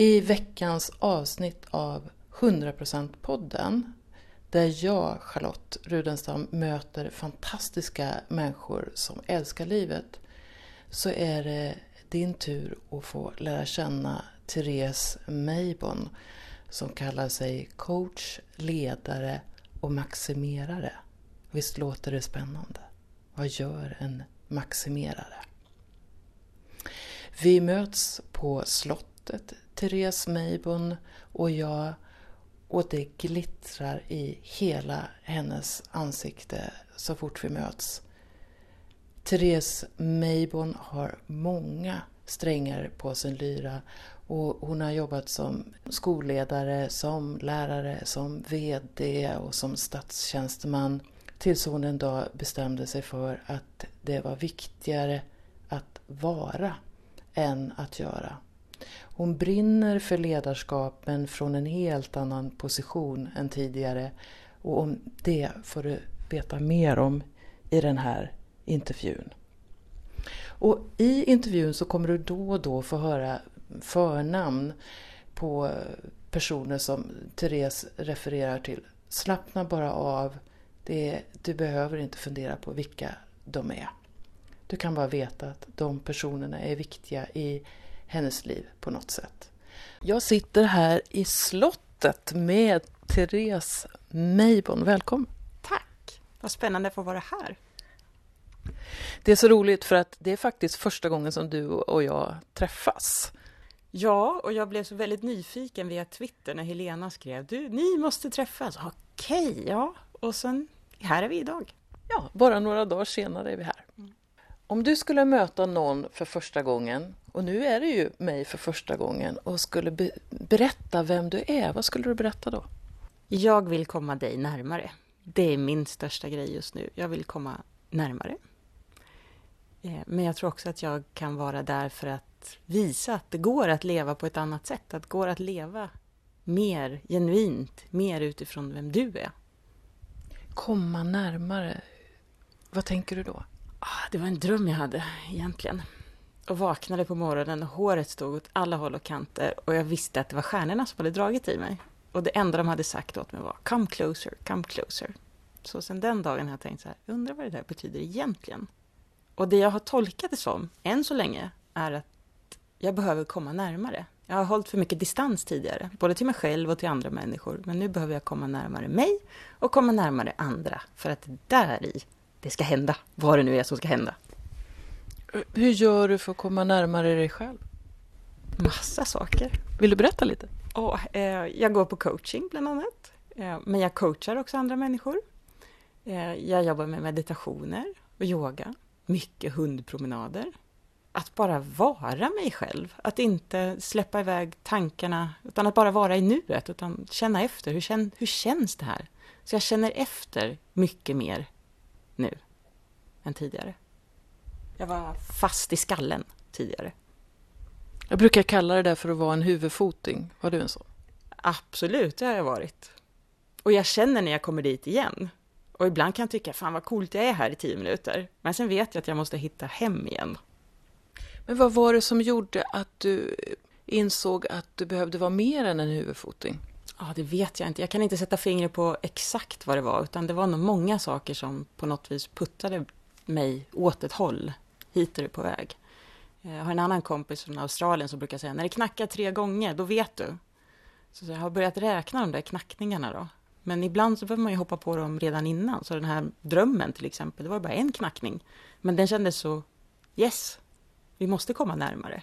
I veckans avsnitt av 100%-podden där jag, Charlotte Rudenstam, möter fantastiska människor som älskar livet så är det din tur att få lära känna Therese Meibon som kallar sig coach, ledare och maximerare. Visst låter det spännande? Vad gör en maximerare? Vi möts på slottet, Therese Meibon och jag och det glittrar i hela hennes ansikte så fort vi möts. Therese Meibon har många strängar på sin lyra och hon har jobbat som skolledare, som lärare, som VD och som statstjänsteman tills hon en dag bestämde sig för att det var viktigare att vara än att göra. Hon brinner för ledarskap men från en helt annan position än tidigare. Och om det får du veta mer om i den här intervjun. Och I intervjun så kommer du då och då få höra förnamn på personer som Therese refererar till. Slappna bara av. Det, du behöver inte fundera på vilka de är. Du kan bara veta att de personerna är viktiga i hennes liv på något sätt. Jag sitter här i slottet med Therese Meibon. Välkommen! Tack! Vad spännande att få vara här. Det är så roligt för att det är faktiskt första gången som du och jag träffas. Ja, och jag blev så väldigt nyfiken via Twitter när Helena skrev du, ni måste träffas. Okej, ja. Och sen, här är vi idag. Ja, bara några dagar senare är vi här. Mm. Om du skulle möta någon för första gången, och nu är det ju mig för första gången, och skulle be berätta vem du är, vad skulle du berätta då? Jag vill komma dig närmare. Det är min största grej just nu. Jag vill komma närmare. Eh, men jag tror också att jag kan vara där för att visa att det går att leva på ett annat sätt. Att det går att leva mer genuint, mer utifrån vem du är. Komma närmare. Vad tänker du då? Ah, det var en dröm jag hade egentligen. Och vaknade på morgonen och håret stod åt alla håll och kanter och jag visste att det var stjärnorna som hade dragit i mig. Och det enda de hade sagt åt mig var Come closer, come closer. Så sen den dagen har jag tänkt så här, undrar vad det där betyder egentligen? Och det jag har tolkat det som, än så länge, är att jag behöver komma närmare. Jag har hållit för mycket distans tidigare, både till mig själv och till andra människor. Men nu behöver jag komma närmare mig och komma närmare andra, för att där i det ska hända, vad det nu är som ska hända. Hur gör du för att komma närmare dig själv? Massa saker. Vill du berätta lite? Oh, eh, jag går på coaching bland annat. Eh, men jag coachar också andra människor. Eh, jag jobbar med meditationer och yoga. Mycket hundpromenader. Att bara vara mig själv. Att inte släppa iväg tankarna, utan att bara vara i nuet. Utan känna efter. Hur, kän, hur känns det här? Så jag känner efter mycket mer nu än tidigare. Jag var fast i skallen tidigare. Jag brukar kalla det där för att vara en huvudfoting. Var du en sån? Absolut, det har jag varit. Och jag känner när jag kommer dit igen. Och ibland kan jag tycka, fan vad coolt jag är här i tio minuter. Men sen vet jag att jag måste hitta hem igen. Men vad var det som gjorde att du insåg att du behövde vara mer än en huvudfoting? Ja, det vet jag inte. Jag kan inte sätta fingret på exakt vad det var, utan det var nog många saker som på något vis puttade mig åt ett håll. Hit är du på väg. Eh, jag har en annan kompis från Australien som brukar säga, när det knackar tre gånger, då vet du. Så jag har börjat räkna de där knackningarna då. Men ibland så behöver man ju hoppa på dem redan innan. Så den här drömmen till exempel, det var bara en knackning. Men den kändes så, yes, vi måste komma närmare.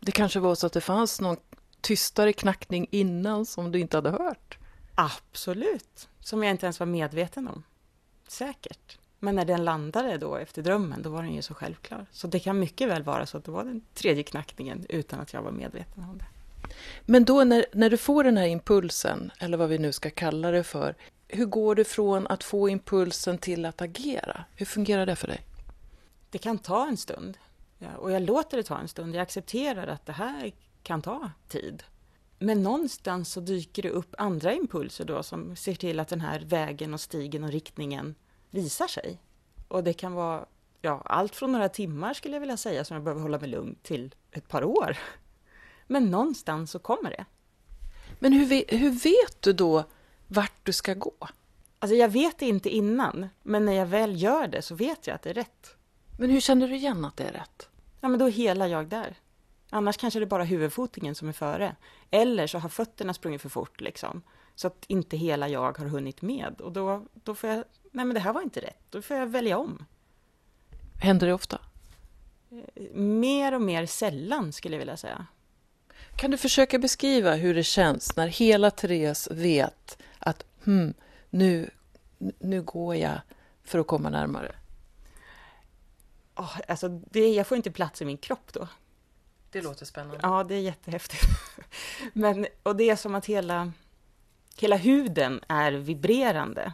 Det kanske var så att det fanns någon tystare knackning innan som du inte hade hört? Absolut, som jag inte ens var medveten om. Säkert. Men när den landade då efter drömmen, då var den ju så självklar. Så det kan mycket väl vara så att det var den tredje knackningen utan att jag var medveten om det. Men då när, när du får den här impulsen, eller vad vi nu ska kalla det för, hur går det från att få impulsen till att agera? Hur fungerar det för dig? Det kan ta en stund. Ja, och jag låter det ta en stund. Jag accepterar att det här kan ta tid. Men någonstans så dyker det upp andra impulser då som ser till att den här vägen och stigen och riktningen visar sig. Och det kan vara ja, allt från några timmar skulle jag vilja säga som jag behöver hålla mig lugn till ett par år. Men någonstans så kommer det. Men hur, hur vet du då vart du ska gå? Alltså jag vet det inte innan, men när jag väl gör det så vet jag att det är rätt. Men hur känner du igen att det är rätt? Ja, men då är hela jag där. Annars kanske det är bara huvudfotingen som är före. Eller så har fötterna sprungit för fort liksom. Så att inte hela jag har hunnit med. Och då, då får jag, nej men det här var inte rätt. Då får jag välja om. Händer det ofta? Mer och mer sällan skulle jag vilja säga. Kan du försöka beskriva hur det känns när hela Therese vet att hmm, nu, nu går jag för att komma närmare? Oh, alltså det, jag får inte plats i min kropp då. Det låter spännande. Ja, det är jättehäftigt. Men, och det är som att hela, hela huden är vibrerande.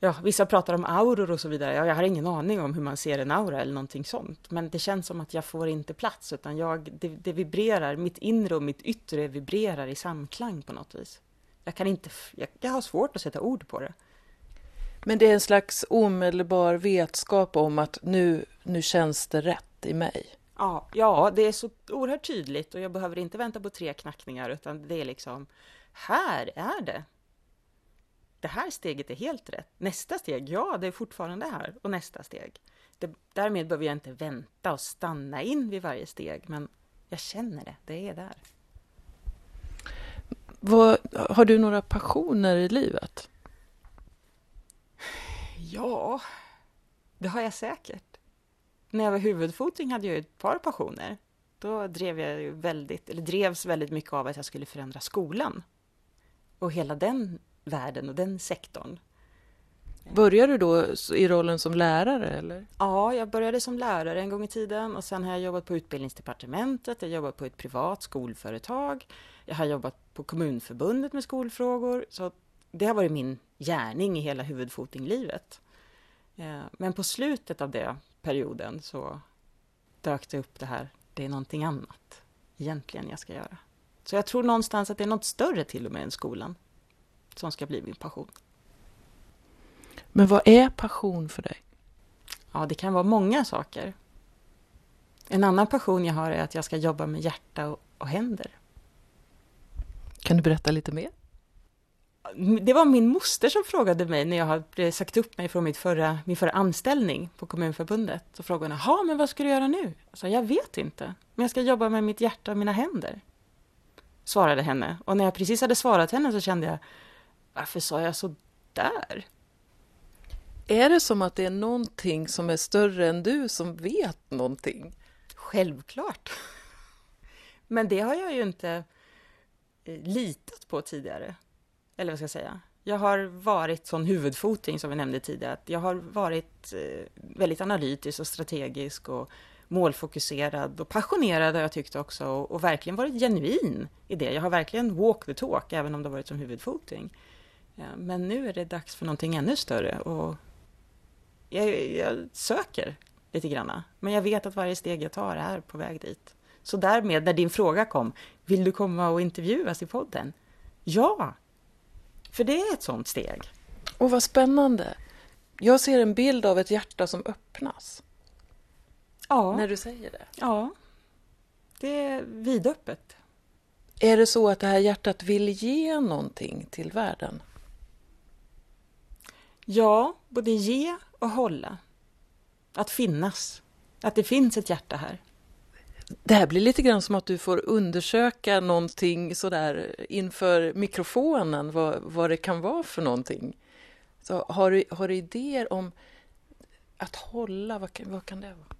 Ja, vissa pratar om auror och så vidare. Ja, jag har ingen aning om hur man ser en aura eller någonting sånt. Men det känns som att jag får inte plats, utan jag, det, det vibrerar, mitt inre och mitt yttre vibrerar i samklang på något vis. Jag kan inte, jag, jag har svårt att sätta ord på det. Men det är en slags omedelbar vetskap om att nu, nu känns det rätt i mig. Ja, ja, det är så oerhört tydligt och jag behöver inte vänta på tre knackningar utan det är liksom här är det. Det här steget är helt rätt. Nästa steg, ja, det är fortfarande här och nästa steg. Det, därmed behöver jag inte vänta och stanna in vid varje steg, men jag känner det, det är där. Vad, har du några passioner i livet? Ja, det har jag säkert. När jag var huvudfoting hade jag ett par passioner. Då drev jag ju väldigt, eller drevs väldigt mycket av att jag skulle förändra skolan. Och hela den världen och den sektorn. Började du då i rollen som lärare eller? Ja, jag började som lärare en gång i tiden och sen har jag jobbat på Utbildningsdepartementet, jag har jobbat på ett privat skolföretag, jag har jobbat på Kommunförbundet med skolfrågor, så det har varit min gärning i hela huvudfotinglivet. Men på slutet av den perioden så dök det upp det här, det är någonting annat egentligen jag ska göra. Så jag tror någonstans att det är något större till och med än skolan som ska bli min passion. Men vad är passion för dig? Ja, det kan vara många saker. En annan passion jag har är att jag ska jobba med hjärta och, och händer. Kan du berätta lite mer? Det var min moster som frågade mig när jag hade sagt upp mig från mitt förra, min förra anställning på Kommunförbundet. Så frågade hon, jaha, men vad ska du göra nu? Jag sa, jag vet inte, men jag ska jobba med mitt hjärta och mina händer. Svarade henne. Och när jag precis hade svarat henne så kände jag, varför sa jag så där? Är det som att det är någonting som är större än du som vet någonting? Självklart. Men det har jag ju inte litat på tidigare. Eller vad ska jag säga? Jag har varit sån huvudfoting som vi nämnde tidigare. Att jag har varit eh, väldigt analytisk och strategisk och målfokuserad och passionerad har jag tyckt också och, och, verkligen varit genuin i det. Jag har verkligen walk the talk även om det varit som huvudfoting. Ja, men nu är det dags för någonting ännu större och jag, jag söker lite granna. Men jag vet att varje steg jag tar är på väg dit. Så därmed, när din fråga kom, vill du komma och intervjuas i podden? Ja, för det är ett sånt steg. Och vad spännande. Jag ser en bild av ett hjärta som öppnas. Ja. När du säger det. Ja. Det är vidöppet. Är det så att det här hjärtat vill ge någonting till världen? Ja, både ge och hålla. Att finnas. Att det finns ett hjärta här. Det här blir lite grann som att du får undersöka någonting sådär inför mikrofonen, vad, vad det kan vara för någonting. Så har, du, har du idéer om att hålla, vad kan, vad kan det vara?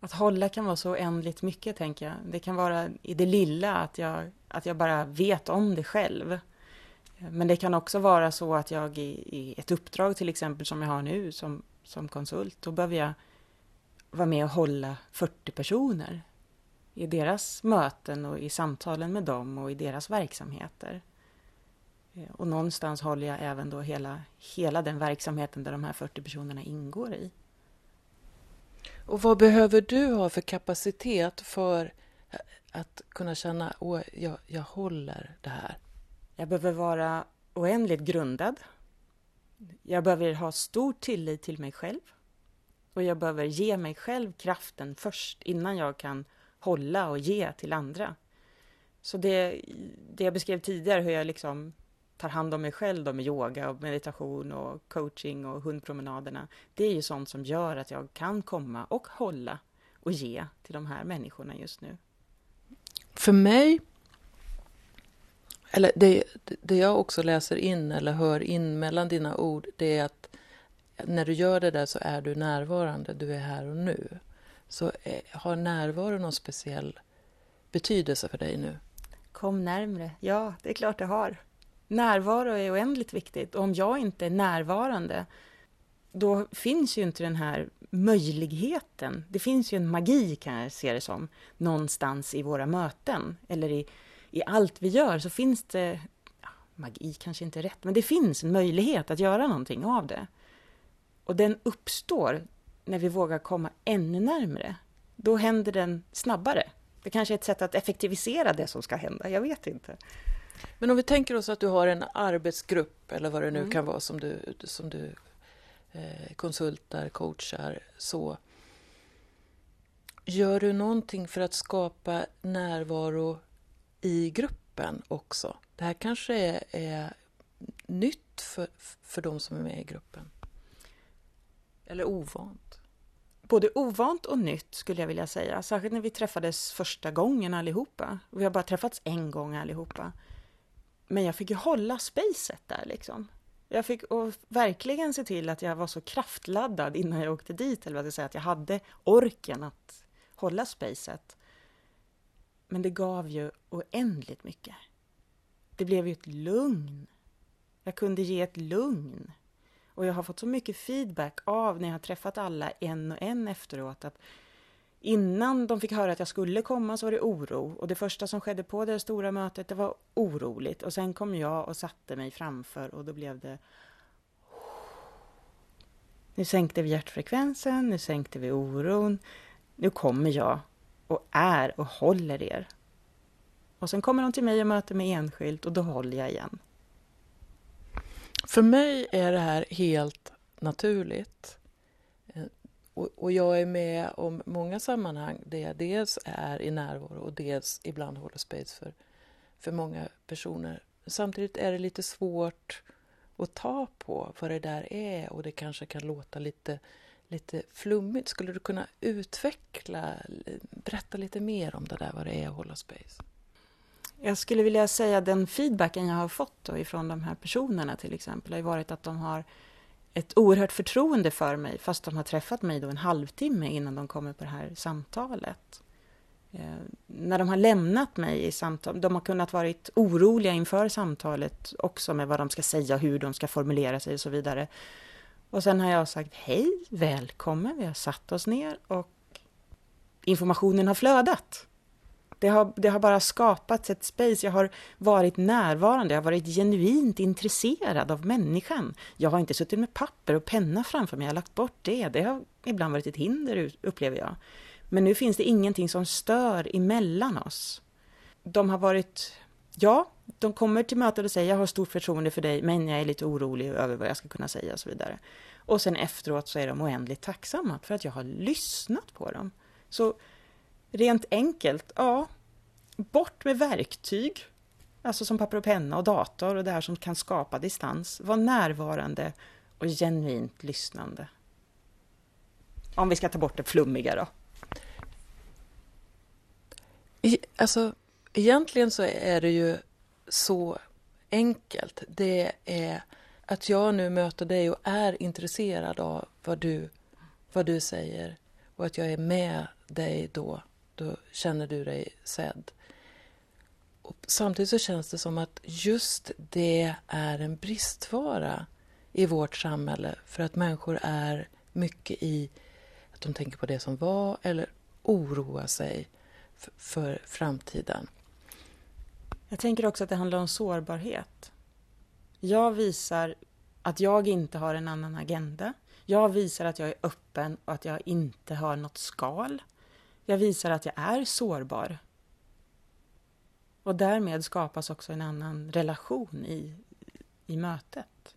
Att hålla kan vara så oändligt mycket, tänker jag. Det kan vara i det lilla, att jag, att jag bara vet om det själv. Men det kan också vara så att jag i, i ett uppdrag, till exempel, som jag har nu som, som konsult, då behöver jag vara med och hålla 40 personer i deras möten och i samtalen med dem och i deras verksamheter. Och någonstans håller jag även då hela, hela den verksamheten där de här 40 personerna ingår i. Och vad behöver du ha för kapacitet för att kunna känna att jag, jag håller det här? Jag behöver vara oändligt grundad. Jag behöver ha stor tillit till mig själv. Och jag behöver ge mig själv kraften först innan jag kan hålla och ge till andra. Så det, det jag beskrev tidigare, hur jag liksom tar hand om mig själv då med yoga och meditation och coaching och hundpromenaderna, det är ju sånt som gör att jag kan komma och hålla och ge till de här människorna just nu. För mig, eller det, det jag också läser in eller hör in mellan dina ord, det är att när du gör det där så är du närvarande, du är här och nu. Så eh, har närvaro någon speciell betydelse för dig nu? Kom närmre. Ja, det är klart det har. Närvaro är oändligt viktigt. Och om jag inte är närvarande, då finns ju inte den här möjligheten. Det finns ju en magi, kan jag se det som, någonstans i våra möten. Eller i, i allt vi gör så finns det, ja, magi kanske inte är rätt, men det finns en möjlighet att göra någonting av det. Och den uppstår när vi vågar komma ännu närmre. Då händer den snabbare. Det kanske är ett sätt att effektivisera det som ska hända, jag vet inte. Men om vi tänker oss att du har en arbetsgrupp eller vad det nu mm. kan vara som du, som du eh, konsultar, coachar, så. Gör du någonting för att skapa närvaro i gruppen också? Det här kanske är, är nytt för, för de som är med i gruppen? Eller ovant? både ovant och nytt skulle jag vilja säga. Särskilt när vi träffades första gången allihopa. Vi har bara träffats en gång allihopa. Men jag fick ju hålla spacet där liksom. Jag fick och verkligen se till att jag var så kraftladdad innan jag åkte dit, eller vad jag säga, att jag hade orken att hålla spacet. Men det gav ju oändligt mycket. Det blev ju ett lugn. Jag kunde ge ett lugn. Och jag har fått så mycket feedback av när jag har träffat alla en och en efteråt att innan de fick höra att jag skulle komma så var det oro och det första som skedde på det stora mötet det var oroligt och sen kom jag och satte mig framför och då blev det nu sänkte vi hjärtfrekvensen, nu sänkte vi oron. Nu kommer jag och är och håller er. Och sen kommer de till mig och möter mig enskilt och då håller jag igen. För mig är det här helt naturligt. Eh, och, jag är med om många sammanhang där jag dels är i närvaro och dels ibland håller space för, för många personer. Samtidigt är det lite svårt att ta på vad det där är och det kanske kan låta lite, lite flummigt. Skulle du kunna utveckla, berätta lite mer om det där, vad det är att hålla space? Jag skulle vilja säga den feedbacken jag har fått då ifrån de här personerna till exempel har ju varit att de har ett oerhört förtroende för mig fast de har träffat mig då en halvtimme innan de kommer på det här samtalet. Eh, när de har lämnat mig i samtal, de har kunnat varit oroliga inför samtalet också med vad de ska säga, hur de ska formulera sig och så vidare. Och sen har jag sagt hej, välkommen, vi har satt oss ner och informationen har flödat. Det har, det har bara skapats ett space. Jag har varit närvarande, jag har varit genuint intresserad av människan. Jag har inte suttit med papper och penna framför mig, jag har lagt bort det. Det har ibland varit ett hinder, upplever jag. Men nu finns det ingenting som stör emellan oss. De har varit, ja, de kommer till mötet och säger jag har stort förtroende för dig, men jag är lite orolig över vad jag ska kunna säga och så vidare. Och sen efteråt så är de oändligt tacksamma för att jag har lyssnat på dem. Så rent enkelt, ja, bort med verktyg, alltså som papper och penna och dator och det här som kan skapa distans. Var närvarande och genuint lyssnande. Om vi ska ta bort det flummiga då. Alltså, egentligen så är det ju så enkelt. Det är att jag nu möter dig och är intresserad av vad du, vad du säger och att jag är med dig då då känner du dig sedd. Och samtidigt så känns det som att just det är en bristvara i vårt samhälle för att människor är mycket i att de tänker på det som var eller oroar sig för, framtiden. Jag tänker också att det handlar om sårbarhet. Jag visar att jag inte har en annan agenda. Jag visar att jag är öppen och att jag inte har något skal. Jag visar att jag är sårbar. Och därmed skapas också en annan relation i, i mötet.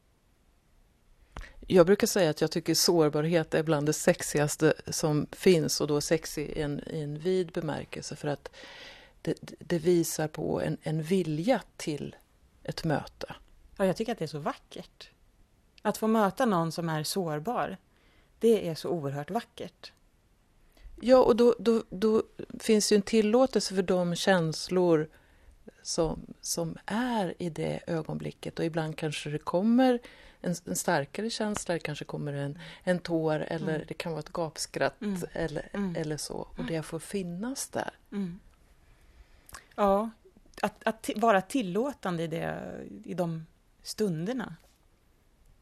Jag brukar säga att jag tycker sårbarhet är bland det sexigaste som finns och då sexig i en, i en vid bemärkelse för att det, det visar på en, en vilja till ett möte. Ja, jag tycker att det är så vackert. Att få möta någon som är sårbar, det är så oerhört vackert. Ja, och då, då, då finns ju en tillåtelse för de känslor som, som är i det ögonblicket. Och ibland kanske det kommer en, en starkare känsla, det kanske kommer en, en tår eller mm. det kan vara ett gapskratt mm. Eller, mm. eller så. Och det får finnas där. Mm. Ja, att, att vara tillåtande i, det, i de stunderna.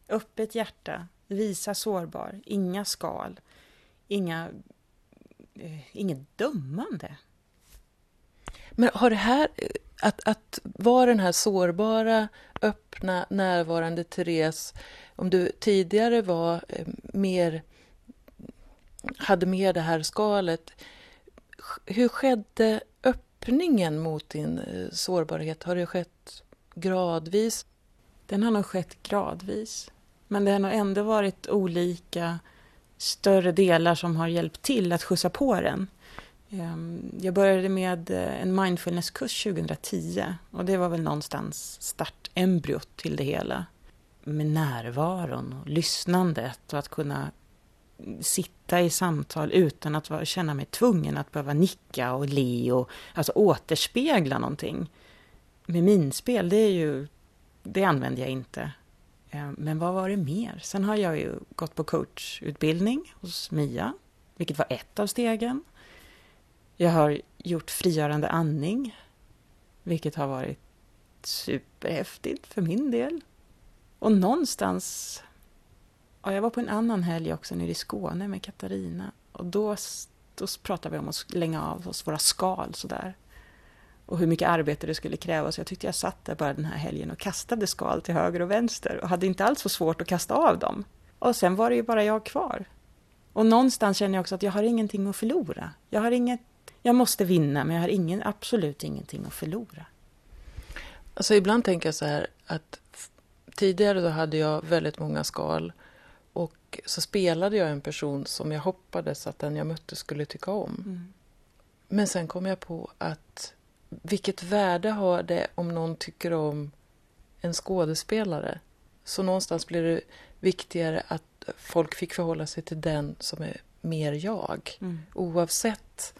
Öppet hjärta, visa sårbar, inga skal, inga, inget dömande. Men har det här, att, att vara den här sårbara, öppna, närvarande Therese, om du tidigare var eh, mer, hade mer det här skalet, hur skedde öppningen mot din eh, sårbarhet? Har det skett gradvis? Den har nog skett gradvis. Men det har nog ändå varit olika större delar som har hjälpt till att skjutsa på den. Ehm, jag började med eh, en mindfulnesskurs 2010 och det var väl någonstans startembryot till det hela. Med närvaron och lyssnandet och att kunna sitta i samtal utan att känna mig tvungen att behöva nicka och le och alltså återspegla någonting. Med minspel, det är ju, det använder jag inte. Eh, men vad var det mer? Sen har jag ju gått på coachutbildning hos Mia, vilket var ett av stegen. Jag har gjort frigörande andning, vilket har varit superhäftigt för min del. Och någonstans... Ja, jag var på en annan helg också nere i Skåne med Katarina. Och då, då pratade vi om att slänga av oss våra skal sådär. Och hur mycket arbete det skulle kräva. Så jag tyckte jag satt där bara den här helgen och kastade skal till höger och vänster. Och hade inte alls så svårt att kasta av dem. Och sen var det ju bara jag kvar. Och någonstans känner jag också att jag har ingenting att förlora. Jag har inget jag måste vinna, men jag har ingen, absolut ingenting att förlora. Alltså ibland tänker jag så här att tidigare då hade jag väldigt många skal och så spelade jag en person som jag hoppades att den jag mötte skulle tycka om. Mm. Men sen kom jag på att vilket värde har det om någon tycker om en skådespelare? Så någonstans blir det viktigare att folk fick förhålla sig till den som är mer jag. Mm. Oavsett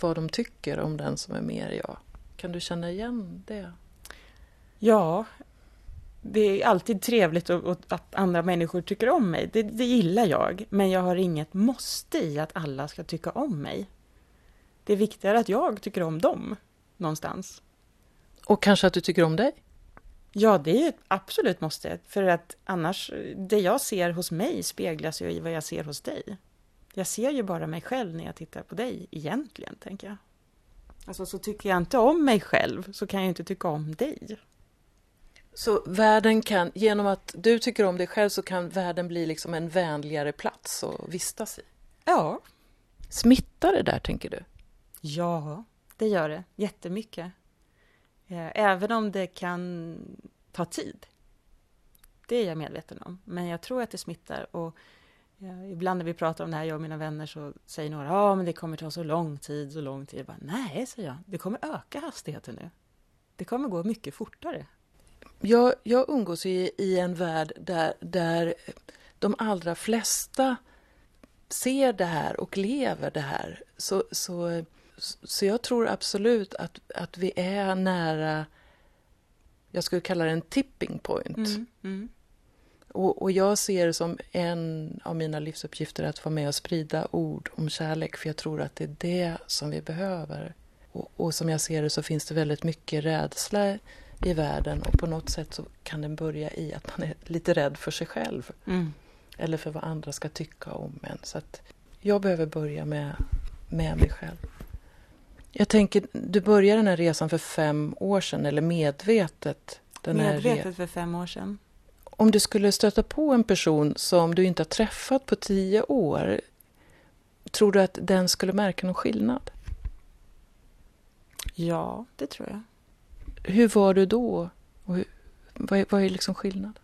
vad de tycker om den som är mer jag. Kan du känna igen det? Ja, det är alltid trevligt att andra människor tycker om mig. Det, det, gillar jag. Men jag har inget måste i att alla ska tycka om mig. Det är viktigare att jag tycker om dem någonstans. Och kanske att du tycker om dig? Ja, det är ett absolut måste. För att annars, det jag ser hos mig speglas ju i vad jag ser hos dig. Jag ser ju bara mig själv när jag tittar på dig egentligen, tänker jag. Alltså, så tycker jag inte om mig själv så kan jag inte tycka om dig. Så världen kan, genom att du tycker om dig själv så kan världen bli liksom en vänligare plats att vistas i? Ja. Smittar det där, tänker du? Ja, det gör det. Jättemycket. Eh, även om det kan ta tid. Det är jag medveten om. Men jag tror att det smittar. Och Ja, ibland när vi pratar om det här, jag och mina vänner, så säger några ja men det kommer ta så lång tid, så lång tid. Jag bara, Nej, säger jag, det kommer öka hastigheten nu. Det kommer gå mycket fortare. Jag, jag umgås i, i en värld där, där de allra flesta ser det här och lever det här. Så, så, så jag tror absolut att, att vi är nära, jag skulle kalla det en tipping point. Mm, mm. Och, och, jag ser det som en av mina livsuppgifter att vara med och sprida ord om kärlek, för jag tror att det är det som vi behöver. Och, och, som jag ser det så finns det väldigt mycket rädsla i världen och på något sätt så kan den börja i att man är lite rädd för sig själv. Mm. Eller för vad andra ska tycka om en. Så att jag behöver börja med, med mig själv. Jag tänker, du började den här resan för fem år sedan, eller medvetet? Den medvetet för fem år sedan om du skulle stöta på en person som du inte har träffat på tio år, tror du att den skulle märka någon skillnad? Ja, det tror jag. Hur var du då? Och hur, vad, är, vad är liksom skillnad?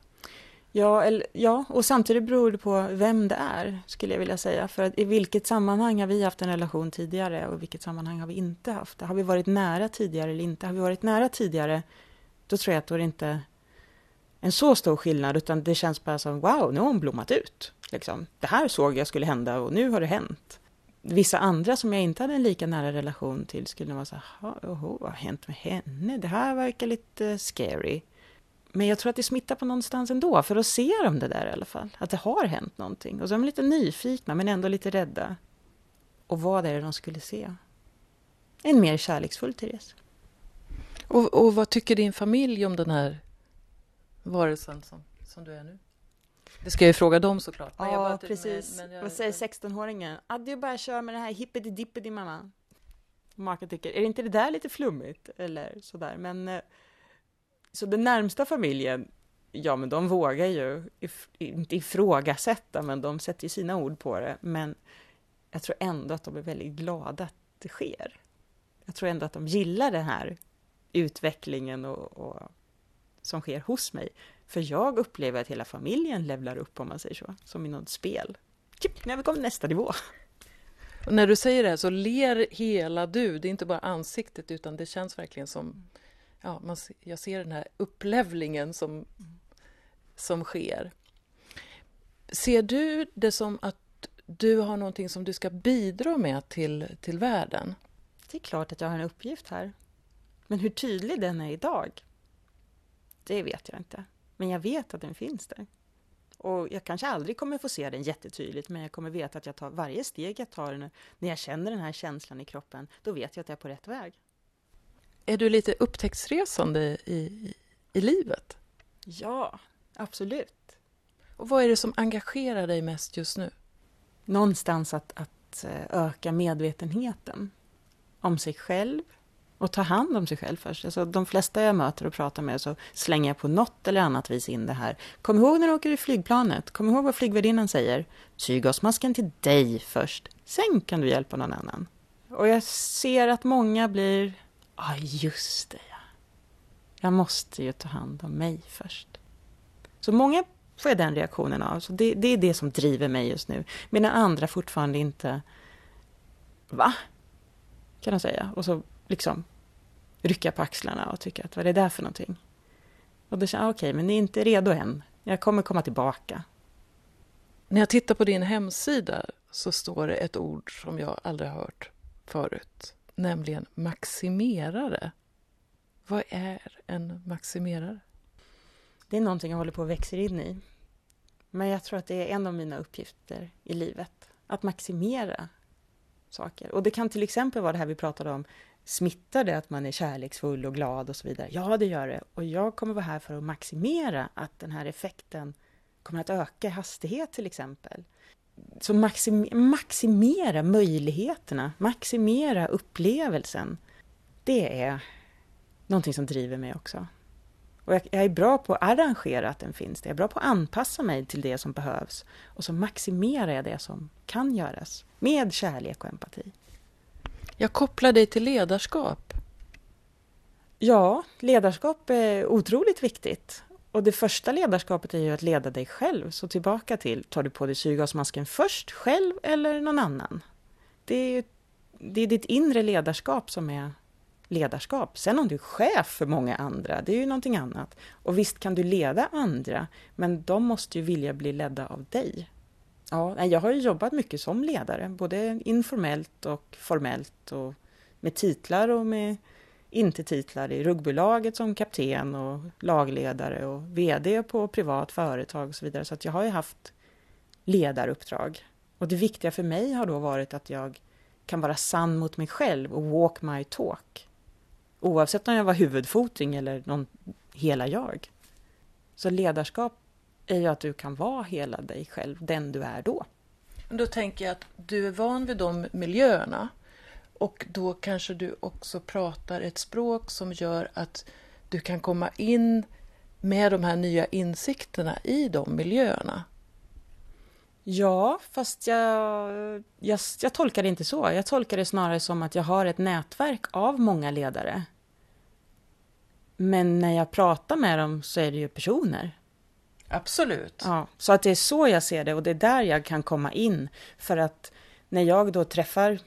Ja, eller, ja, och samtidigt beror det på vem det är, skulle jag vilja säga. För att i vilket sammanhang har vi haft en relation tidigare och i vilket sammanhang har vi inte haft det? Har vi varit nära tidigare eller inte? Har vi varit nära tidigare, då tror jag att då är det inte en så stor skillnad, utan det känns bara som wow, nu har hon blommat ut. Liksom. Det här såg jag skulle hända och nu har det hänt. Vissa andra som jag inte hade en lika nära relation till skulle vara så här, vad har hänt med henne? Det här verkar lite scary. Men jag tror att det smittar på någonstans ändå, för då ser de det där i alla fall. Att det har hänt någonting. Och så är de lite nyfikna, men ändå lite rädda. Och vad är det de skulle se? En mer kärleksfull Therese. Och, och vad tycker din familj om den här varelsen som, som du är nu? Det ska jag ju fråga dem såklart. Men ja, precis. Men, men jag, Vad säger 16-åringen? Ah, du bara kör med det här hippity-dippity mamma. Maka tycker, är det inte det där lite flummigt? Eller sådär. Men eh, så den närmsta familjen, ja men de vågar ju if, inte ifrågasätta, men de sätter ju sina ord på det. Men jag tror ändå att de är väldigt glada att det sker. Jag tror ändå att de gillar den här utvecklingen och, och som sker hos mig. För jag upplever att hela familjen levlar upp, om man säger så, som i något spel. Typ, när vi kommer nästa nivå. Och när du säger det här så ler hela du, det är inte bara ansiktet utan det känns verkligen som ja, man, jag ser den här upplevlingen som, som sker. Ser du det som att du har någonting som du ska bidra med till, till världen? Det är klart att jag har en uppgift här. Men hur tydlig den är idag, det vet jag inte. Men jag vet att den finns där. Och jag kanske aldrig kommer få se den jättetydligt, men jag kommer veta att jag tar varje steg jag tar när jag känner den här känslan i kroppen, då vet jag att jag är på rätt väg. Är du lite upptäcktsresande i, i, livet? Ja, absolut. Och vad är det som engagerar dig mest just nu? Någonstans att, att eh, öka medvetenheten om sig själv och ta hand om sig själv först. Alltså, de flesta jag möter och pratar med så slänger jag på något eller annat vis in det här. Kom ihåg när du åker i flygplanet. Kom ihåg vad flygvärdinnan säger. Syrgasmasken till dig först. Sen kan du hjälpa någon annan. Och jag ser att många blir Ja, just det. Ja. Jag måste ju ta hand om mig först. Så många får jag den reaktionen av. Så det, det är det som driver mig just nu. Medan andra fortfarande inte... Va? Kan de säga. Och så liksom rycka på axlarna och tycka att vad är det där för någonting? Och då känner jag, okej, okay, men ni är inte redo än. Jag kommer komma tillbaka. När jag tittar på din hemsida så står det ett ord som jag aldrig har hört förut nämligen maximerare. Vad är en maximerare? Det är någonting jag håller på att växa in i. Men jag tror att det är en av mina uppgifter i livet. Att maximera saker. Och det kan till exempel vara det här vi pratade om. Smittar det att man är kärleksfull och glad och så vidare? Ja, det gör det. Och jag kommer vara här för att maximera att den här effekten kommer att öka i hastighet till exempel så maxim, maximera möjligheterna, maximera upplevelsen. Det är någonting som driver mig också. Och jag, jag, är bra på att arrangera att den finns. Jag är bra på att anpassa mig till det som behövs. Och så maximerar jag det som kan göras med kärlek och empati. Jag kopplar dig till ledarskap. Ja, ledarskap är otroligt viktigt. Och det första ledarskapet är ju att leda dig själv. Så tillbaka till, tar du på dig syrgasmasken först själv eller någon annan? Det är, ju, det är ditt inre ledarskap som är ledarskap. Sen om du är chef för många andra, det är ju någonting annat. Och visst kan du leda andra, men de måste ju vilja bli ledda av dig. Ja, jag har ju jobbat mycket som ledare, både informellt och formellt och med titlar och med inte titlar i rugbylaget som kapten och lagledare och VD på privat företag och så vidare. Så att jag har ju haft ledaruppdrag. Och det viktiga för mig har då varit att jag kan vara sann mot mig själv och walk my talk. Oavsett om jag var huvudfoting eller någon hela jag. Så ledarskap är ju att du kan vara hela dig själv, den du är då. Då tänker jag att du är van vid de miljöerna och då kanske du också pratar ett språk som gör att du kan komma in med de här nya insikterna i de miljöerna. Ja, fast jag, jag, jag tolkar det inte så. Jag tolkar det snarare som att jag har ett nätverk av många ledare. Men när jag pratar med dem så är det ju personer. Absolut. Ja, så att det är så jag ser det och det är där jag kan komma in. För att när jag då träffar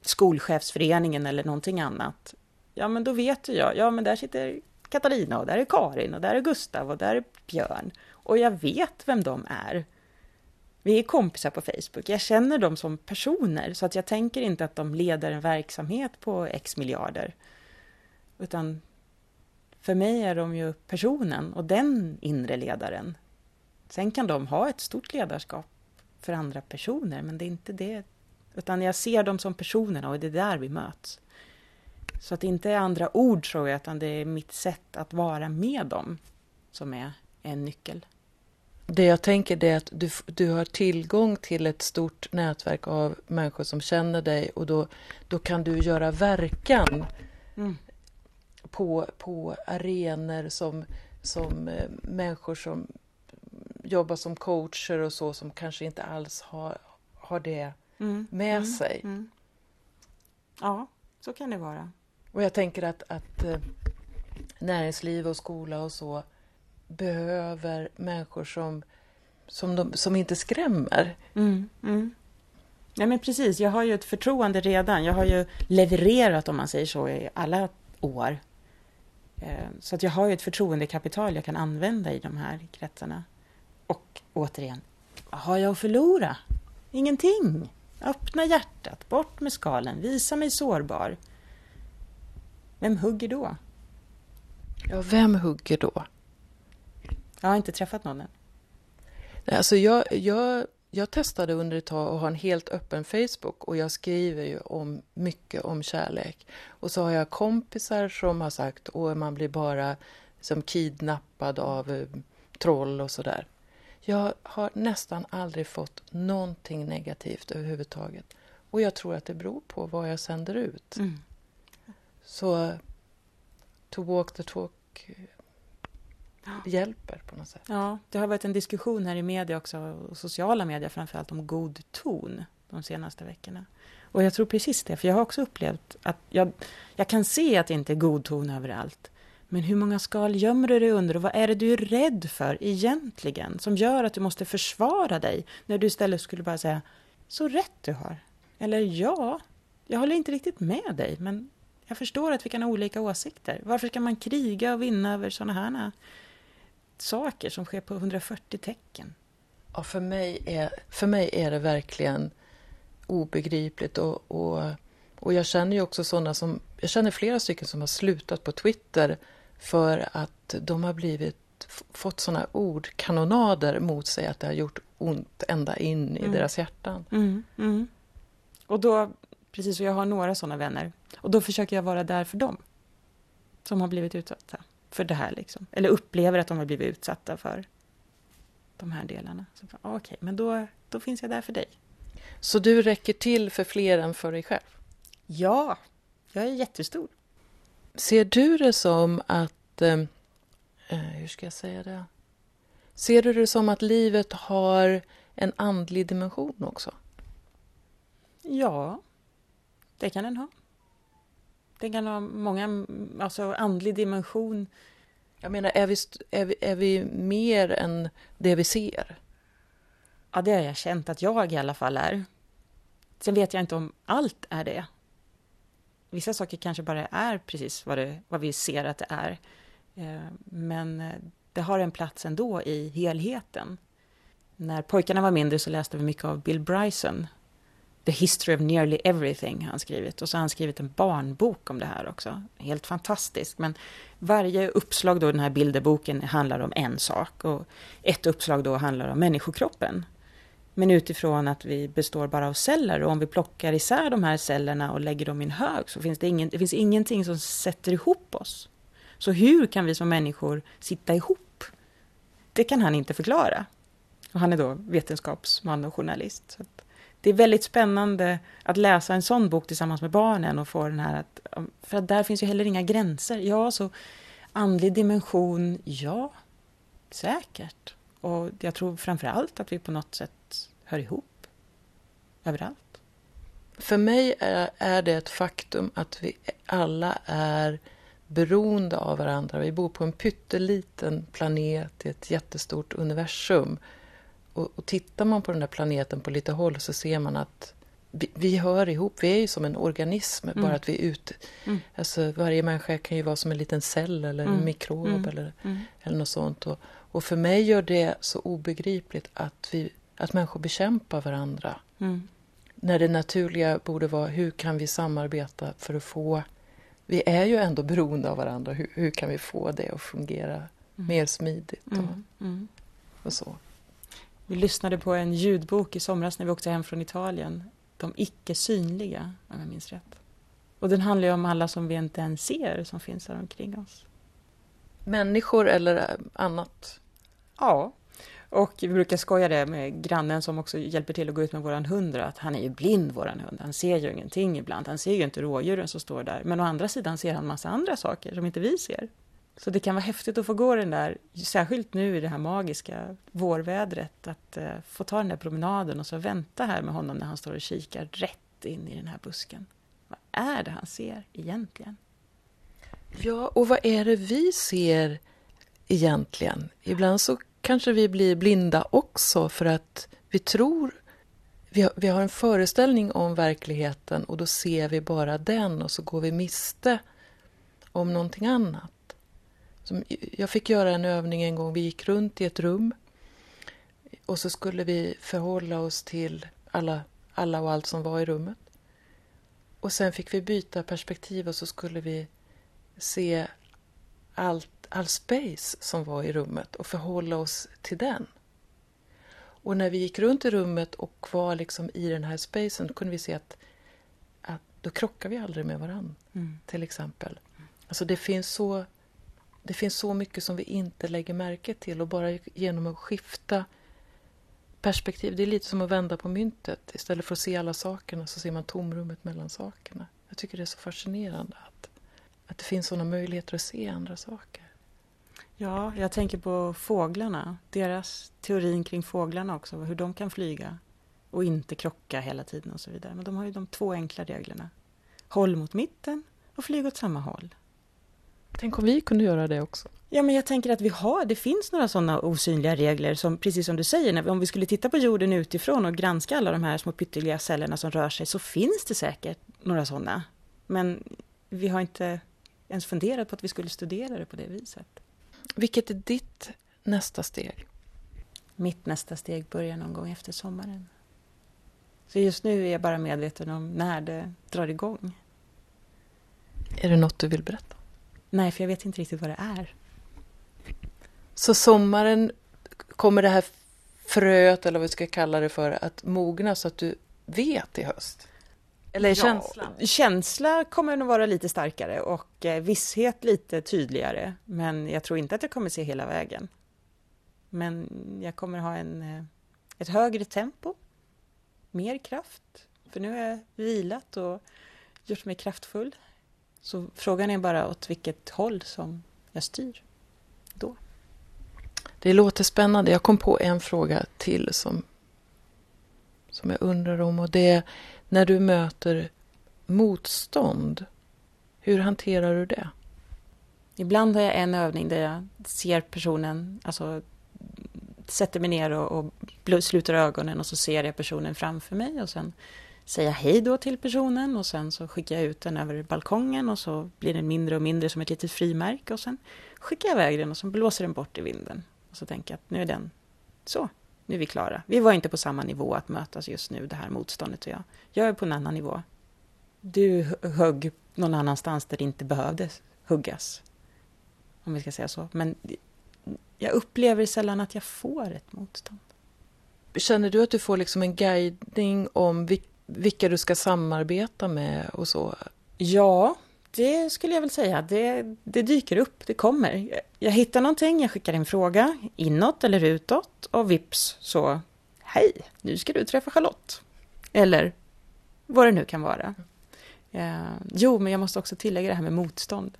skolchefsföreningen eller någonting annat, ja men då vet ju jag, ja men där sitter Katarina och där är Karin och där är Gustav och där är Björn. Och jag vet vem de är. Vi är kompisar på Facebook. Jag känner dem som personer, så att jag tänker inte att de leder en verksamhet på x miljarder. Utan för mig är de ju personen och den inre ledaren. Sen kan de ha ett stort ledarskap för andra personer, men det är inte det. Utan jag ser dem som personerna och det är där vi möts. Så att det inte är andra ord tror jag, utan det är mitt sätt att vara med dem som är en nyckel. Det jag tänker är att du, du har tillgång till ett stort nätverk av människor som känner dig och då, då kan du göra verkan mm. på, på arenor som, som eh, människor som jobbar som coacher och så som kanske inte alls har, har det mm. med mm. sig. Mm. Ja, så kan det vara. Och jag tänker att, att eh, näringsliv och skola och så behöver människor som, som, de, som inte skrämmer. Mm, mm. Ja, men precis, jag har ju ett förtroende redan. Jag har ju levererat, om man säger så, i alla år. Eh, så att jag har ju ett förtroendekapital jag kan använda i de här kretsarna. Och återigen, vad har jag att förlora? Ingenting! Öppna hjärtat, bort med skalen, visa mig sårbar. Vem hugger då? Ja, vem hugger då? Jag har inte träffat någon än. Alltså jag, jag, jag testade under ett tag att ha en helt öppen Facebook och jag skriver ju om mycket om kärlek. Och så har jag kompisar som har sagt att man blir bara som kidnappad av eh, troll och sådär. Jag har nästan aldrig fått någonting negativt överhuvudtaget. Och jag tror att det beror på vad jag sänder ut. Mm. Så to walk the talk hjälper på något sätt. Ja, det har varit en diskussion här i media också, och sociala medier framförallt, om god ton de senaste veckorna. Och jag tror precis det, för jag har också upplevt att jag, jag kan se att det inte är god ton överallt. Men hur många skal gömmer du dig under och vad är det du är rädd för egentligen som gör att du måste försvara dig när du istället skulle bara säga så rätt du har. Eller ja, jag håller inte riktigt med dig men jag förstår att vi kan ha olika åsikter. Varför ska man kriga och vinna över sådana här saker som sker på 140 tecken? Ja, för mig är, för mig är det verkligen obegripligt och, och, och jag känner ju också sådana som, jag känner flera stycken som har slutat på Twitter för att de har blivit, fått sådana ordkanonader mot sig att det har gjort ont ända in i mm. deras hjärtan. Mm, mm. Och då, precis, och jag har några sådana vänner, och då försöker jag vara där för dem som har blivit utsatta för det här, liksom. eller upplever att de har blivit utsatta för de här delarna. Okej, okay, men då, då finns jag där för dig. Så du räcker till för fler än för dig själv? Ja, jag är jättestor. Ser du det som att... Eh, eh, hur ska jag säga det? Ser du det som att livet har en andlig dimension också? Ja, det kan den ha. Den kan ha många, alltså andlig dimension. Jag menar, är vi, är vi, är vi mer än det vi ser? Ja, det har jag känt att jag i alla fall är. Sen vet jag inte om allt är det vissa saker kanske bara är precis vad, det, vad vi ser att det är. Eh, men eh, det har en plats ändå i helheten. När pojkarna var mindre så läste vi mycket av Bill Bryson. The History of Nearly Everything har han skrivit. Och så har han skrivit en barnbok om det här också. Helt fantastiskt. Men varje uppslag då i den här bilderboken handlar om en sak. Och ett uppslag då handlar om människokroppen. Men utifrån att vi består bara av celler och om vi plockar isär de här cellerna och lägger dem i en hög så finns det, ingen, det finns ingenting som sätter ihop oss. Så hur kan vi som människor sitta ihop? Det kan han inte förklara. Och han är då vetenskapsman och journalist. Så det är väldigt spännande att läsa en sån bok tillsammans med barnen och få den här att, för att där finns ju heller inga gränser. Ja, så andlig dimension, ja, säkert. Och jag tror framför allt att vi på något sätt hör ihop överallt. För mig är, är det ett faktum att vi alla är beroende av varandra. Vi bor på en pytteliten planet i ett jättestort universum. Och, och tittar man på den där planeten på lite håll så ser man att vi, vi hör ihop. Vi är ju som en organism, mm. bara att vi är ute. Mm. Alltså, varje människa kan ju vara som en liten cell eller en mm. mikrob mm. eller, mm. eller något sånt. Och, och för mig gör det så obegripligt att, vi, att människor bekämpar varandra. Mm. När det naturliga borde vara hur kan vi samarbeta för att få... Vi är ju ändå beroende av varandra. Hur, hur kan vi få det att fungera mm. mer smidigt? Och, mm. mm. och så. Vi lyssnade på en ljudbok i somras när vi åkte hem från Italien. De icke synliga, om jag minns rätt. Och den handlar ju om alla som vi inte ens ser som finns här omkring oss. Människor eller annat? Ja, och vi brukar skoja det med grannen som också hjälper till att gå ut med våran hund, att han är ju blind våran hund, han ser ju ingenting ibland, han ser ju inte rådjuren som står där, men å andra sidan ser han massa andra saker som inte vi ser. Så det kan vara häftigt att få gå den där, särskilt nu i det här magiska vårvädret, att eh, få ta den där promenaden och så vänta här med honom när han står och kikar rätt in i den här busken. Vad är det han ser egentligen? Ja, och vad är det vi ser egentligen? Ibland så kanske vi blir blinda också för att vi tror vi har, vi har en föreställning om verkligheten och då ser vi bara den och så går vi miste om någonting annat. Som, jag fick göra en övning en gång. Vi gick runt i ett rum och så skulle vi förhålla oss till alla, alla och allt som var i rummet. Och sen fick vi byta perspektiv och så skulle vi se allt all space som var i rummet och förhålla oss till den. Och när vi gick runt i rummet och var liksom i den här spacen kunde vi se att, att då krockar vi aldrig med varandra. Mm. Till exempel. Alltså det finns, så, det finns så mycket som vi inte lägger märke till och bara genom att skifta perspektiv. Det är lite som att vända på myntet. Istället för att se alla sakerna så ser man tomrummet mellan sakerna. Jag tycker det är så fascinerande att, att det finns sådana möjligheter att se andra saker. Ja, jag tänker på fåglarna. Deras teorin kring fåglarna också, hur de kan flyga och inte krocka hela tiden och så vidare. Men de har ju de två enkla reglerna. Håll mot mitten och flyg åt samma håll. Tänk om vi kunde göra det också. Ja, men jag tänker att vi har, det finns några sådana osynliga regler som, precis som du säger, när, om vi skulle titta på jorden utifrån och granska alla de här små pytteliga cellerna som rör sig, så finns det säkert några sådana. Men vi har inte ens funderat på att vi skulle studera det på det viset. Vilket är ditt nästa steg? Mitt nästa steg börjar någon gång efter sommaren. Så just nu är jag bara medveten om när det drar igång. Är det något du vill berätta? Nej, för jag vet inte riktigt vad det är. Så sommaren kommer det här fröet, eller vad vi ska kalla det för, att mogna så att du vet i höst? Eller ja, känslan? Känsla kommer nog vara lite starkare och eh, visshet lite tydligare. Men jag tror inte att jag kommer se hela vägen. Men jag kommer ha en, eh, ett högre tempo, mer kraft. För nu har jag vilat och gjort mig kraftfull. Så frågan är bara åt vilket håll som jag styr då. Det låter spännande. Jag kom på en fråga till som, som jag undrar om och det när du möter motstånd, hur hanterar du det? Ibland har jag en övning där jag ser personen, alltså sätter mig ner och, och sluter ögonen och så ser jag personen framför mig och sen säger jag hej då till personen och sen så skickar jag ut den över balkongen och så blir den mindre och mindre som ett litet frimärke och sen skickar jag iväg den och så blåser den bort i vinden. Och så tänker jag att nu är den så, nu är vi klara. Vi var inte på samma nivå att mötas just nu, det här motståndet och jag. Jag är på en annan nivå. Du högg någon annanstans där det inte behövdes huggas. Om vi ska säga så. Men jag upplever sällan att jag får ett motstånd. Känner du att du får liksom en guidning om vilka du ska samarbeta med och så? Ja, det skulle jag väl säga. Det, det dyker upp, det kommer. Jag hittar någonting, jag skickar en fråga inåt eller utåt och vips så Hej, nu ska du träffa Charlotte. Eller vad det nu kan vara. Eh, jo, men jag måste också tillägga det här med motstånd.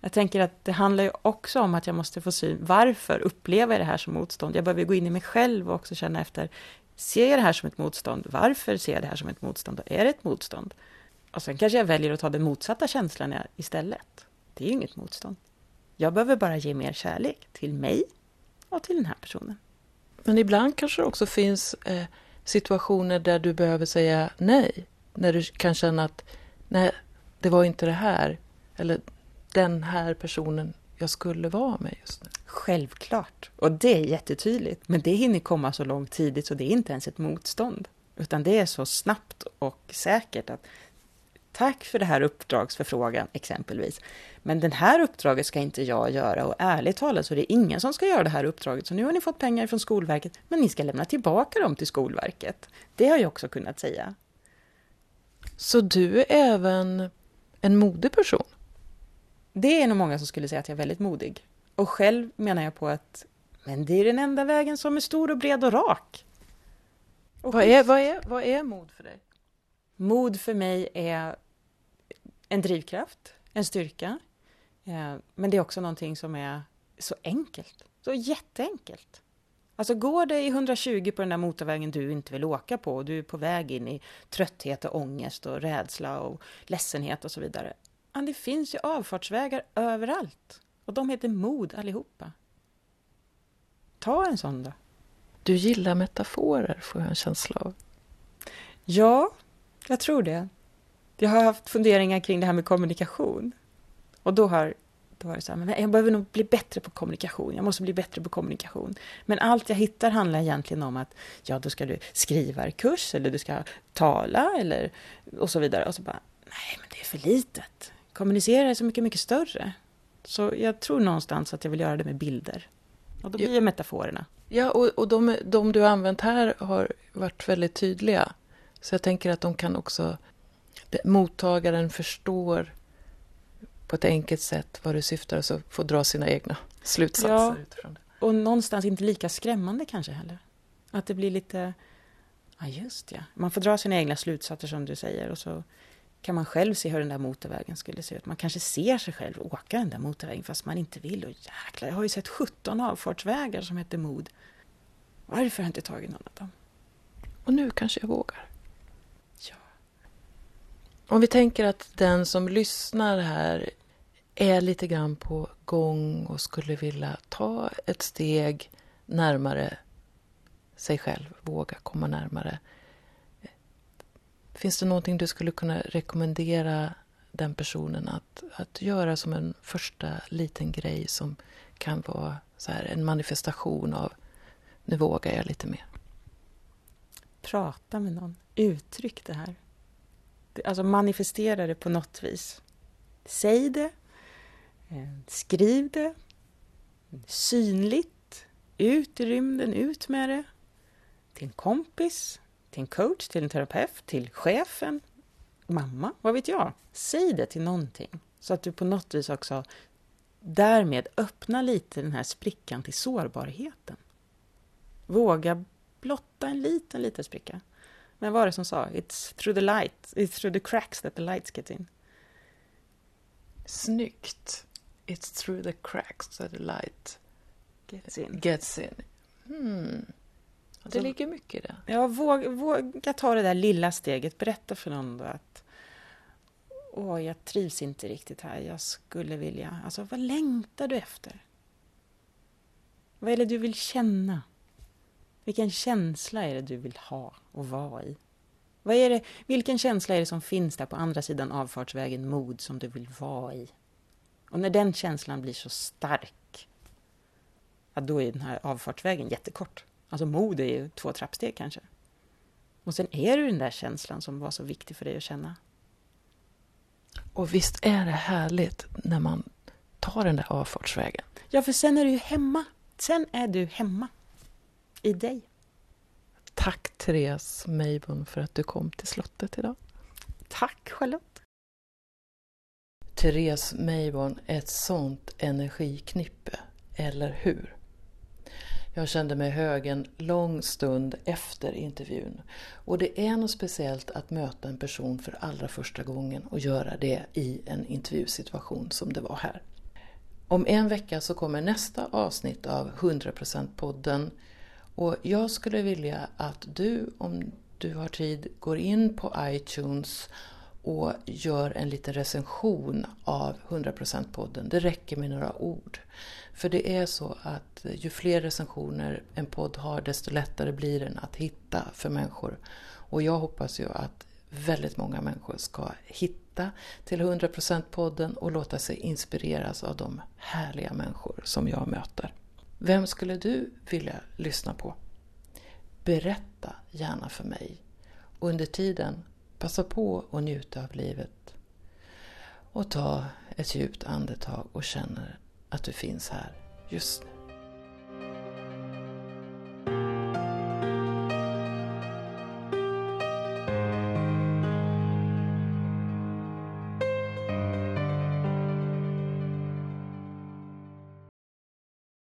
Jag tänker att det handlar ju också om att jag måste få syn. Varför upplever jag det här som motstånd? Jag behöver gå in i mig själv och också känna efter. Ser jag det här som ett motstånd? Varför ser jag det här som ett motstånd? Är det ett motstånd? Och sen kanske jag väljer att ta den motsatta känslan istället. Det är ju inget motstånd. Jag behöver bara ge mer kärlek till mig och till den här personen. Men ibland kanske det också finns eh, situationer där du behöver säga nej. När du kan känna att nej, det var inte det här. Eller den här personen jag skulle vara med just nu. Självklart. Och det är jättetydligt. Men det hinner komma så långt tidigt så det är inte ens ett motstånd. Utan det är så snabbt och säkert att tack för det här uppdragsförfrågan exempelvis. Men det här uppdraget ska inte jag göra och ärligt talat så är det ingen som ska göra det här uppdraget. Så nu har ni fått pengar från Skolverket, men ni ska lämna tillbaka dem till Skolverket. Det har jag också kunnat säga. Så du är även en modig person? Det är nog många som skulle säga att jag är väldigt modig. Och själv menar jag på att men det är den enda vägen som är stor och bred och rak. Och vad, är, vad, är, vad är mod för dig? Mod för mig är en drivkraft, en styrka. Eh, men det är också någonting som är så enkelt, så jätteenkelt. Alltså går det i 120 på den där motorvägen du inte vill åka på och du är på väg in i trötthet och ångest och rädsla och ledsenhet och så vidare. Men det finns ju avfartsvägar överallt och de heter mod allihopa. Ta en sån då. Du gillar metaforer, får jag en känsla av. Ja, jag tror det. Jag har haft funderingar kring det här med kommunikation. Och då har, då var det så här, men jag behöver nog bli bättre på kommunikation. Jag måste bli bättre på kommunikation. Men allt jag hittar handlar egentligen om att ja, då ska du skriva kurs eller du ska tala eller och så vidare. Och så bara, nej, men det är för litet. Kommunicera är så mycket, mycket större. Så jag tror någonstans att jag vill göra det med bilder. Och då blir det metaforerna. Ja, och, och de, de du har använt här har varit väldigt tydliga. Så jag tänker att de kan också... Mottagaren förstår på ett enkelt sätt vad du syftar och så får dra sina egna slutsatser ja, utifrån det. Och någonstans inte lika skrämmande kanske heller. Att det blir lite... Ja, just ja. Man får dra sina egna slutsatser som du säger och så kan man själv se hur den där motorvägen skulle se ut. Man kanske ser sig själv åka den där motorvägen fast man inte vill. Och jäklar, jag har ju sett 17 avfartsvägar som heter mod. Varför har jag inte tagit någon av dem? Och nu kanske jag vågar. Om vi tänker att den som lyssnar här är lite grann på gång och skulle vilja ta ett steg närmare sig själv, våga komma närmare. Finns det någonting du skulle kunna rekommendera den personen att, att göra som en första liten grej som kan vara så här, en manifestation av nu vågar jag lite mer? Prata med någon. Uttryck det här. Alltså manifestera det på något vis. Säg det. Eh, skriv det. Synligt. Ut i rymden, ut med det. Till en kompis, till en coach, till en terapeut, till chefen, mamma, vad vet jag? Säg det till någonting så att du på något vis också därmed öppnar lite den här sprickan till sårbarheten. Våga blotta en liten, liten spricka. Men vad var det som sa? It's through the light, it's through the cracks that the lights get in. Snyggt. It's through the cracks that the light gets in. Gets in. Hmm. Det ligger mycket i det. Ja, våga, våga ta det där lilla steget. Berätta för någon då att Åh, jag trivs inte riktigt här. Jag skulle vilja... Alltså, vad längtar du efter? Vad är det du vill känna? Vilken känsla är det du vill ha och vara i? Vad är det, vilken känsla är det som finns där på andra sidan avfartsvägen mod som du vill vara i? Och när den känslan blir så stark, ja, då är den här avfartsvägen jättekort. Alltså mod är ju två trappsteg kanske. Och sen är det den där känslan som var så viktig för dig att känna. Och visst är det härligt när man tar den där avfartsvägen? Ja, för sen är du ju hemma. Sen är du hemma. I dig. Tack Therese Meibon för att du kom till slottet idag. Tack Charlotte. Therese Meibon, ett sånt energiknippe, eller hur? Jag kände mig hög en lång stund efter intervjun. Och det är något speciellt att möta en person för allra första gången och göra det i en intervjusituation som det var här. Om en vecka så kommer nästa avsnitt av 100% podden och jag skulle vilja att du, om du har tid, går in på iTunes och gör en liten recension av 100%-podden. Det räcker med några ord. För det är så att ju fler recensioner en podd har desto lättare blir den att hitta för människor. Och jag hoppas ju att väldigt många människor ska hitta till 100%-podden och låta sig inspireras av de härliga människor som jag möter. Vem skulle du vilja lyssna på? Berätta gärna för mig. Under tiden, passa på att njuta av livet. Och ta ett djupt andetag och känner att du finns här just nu.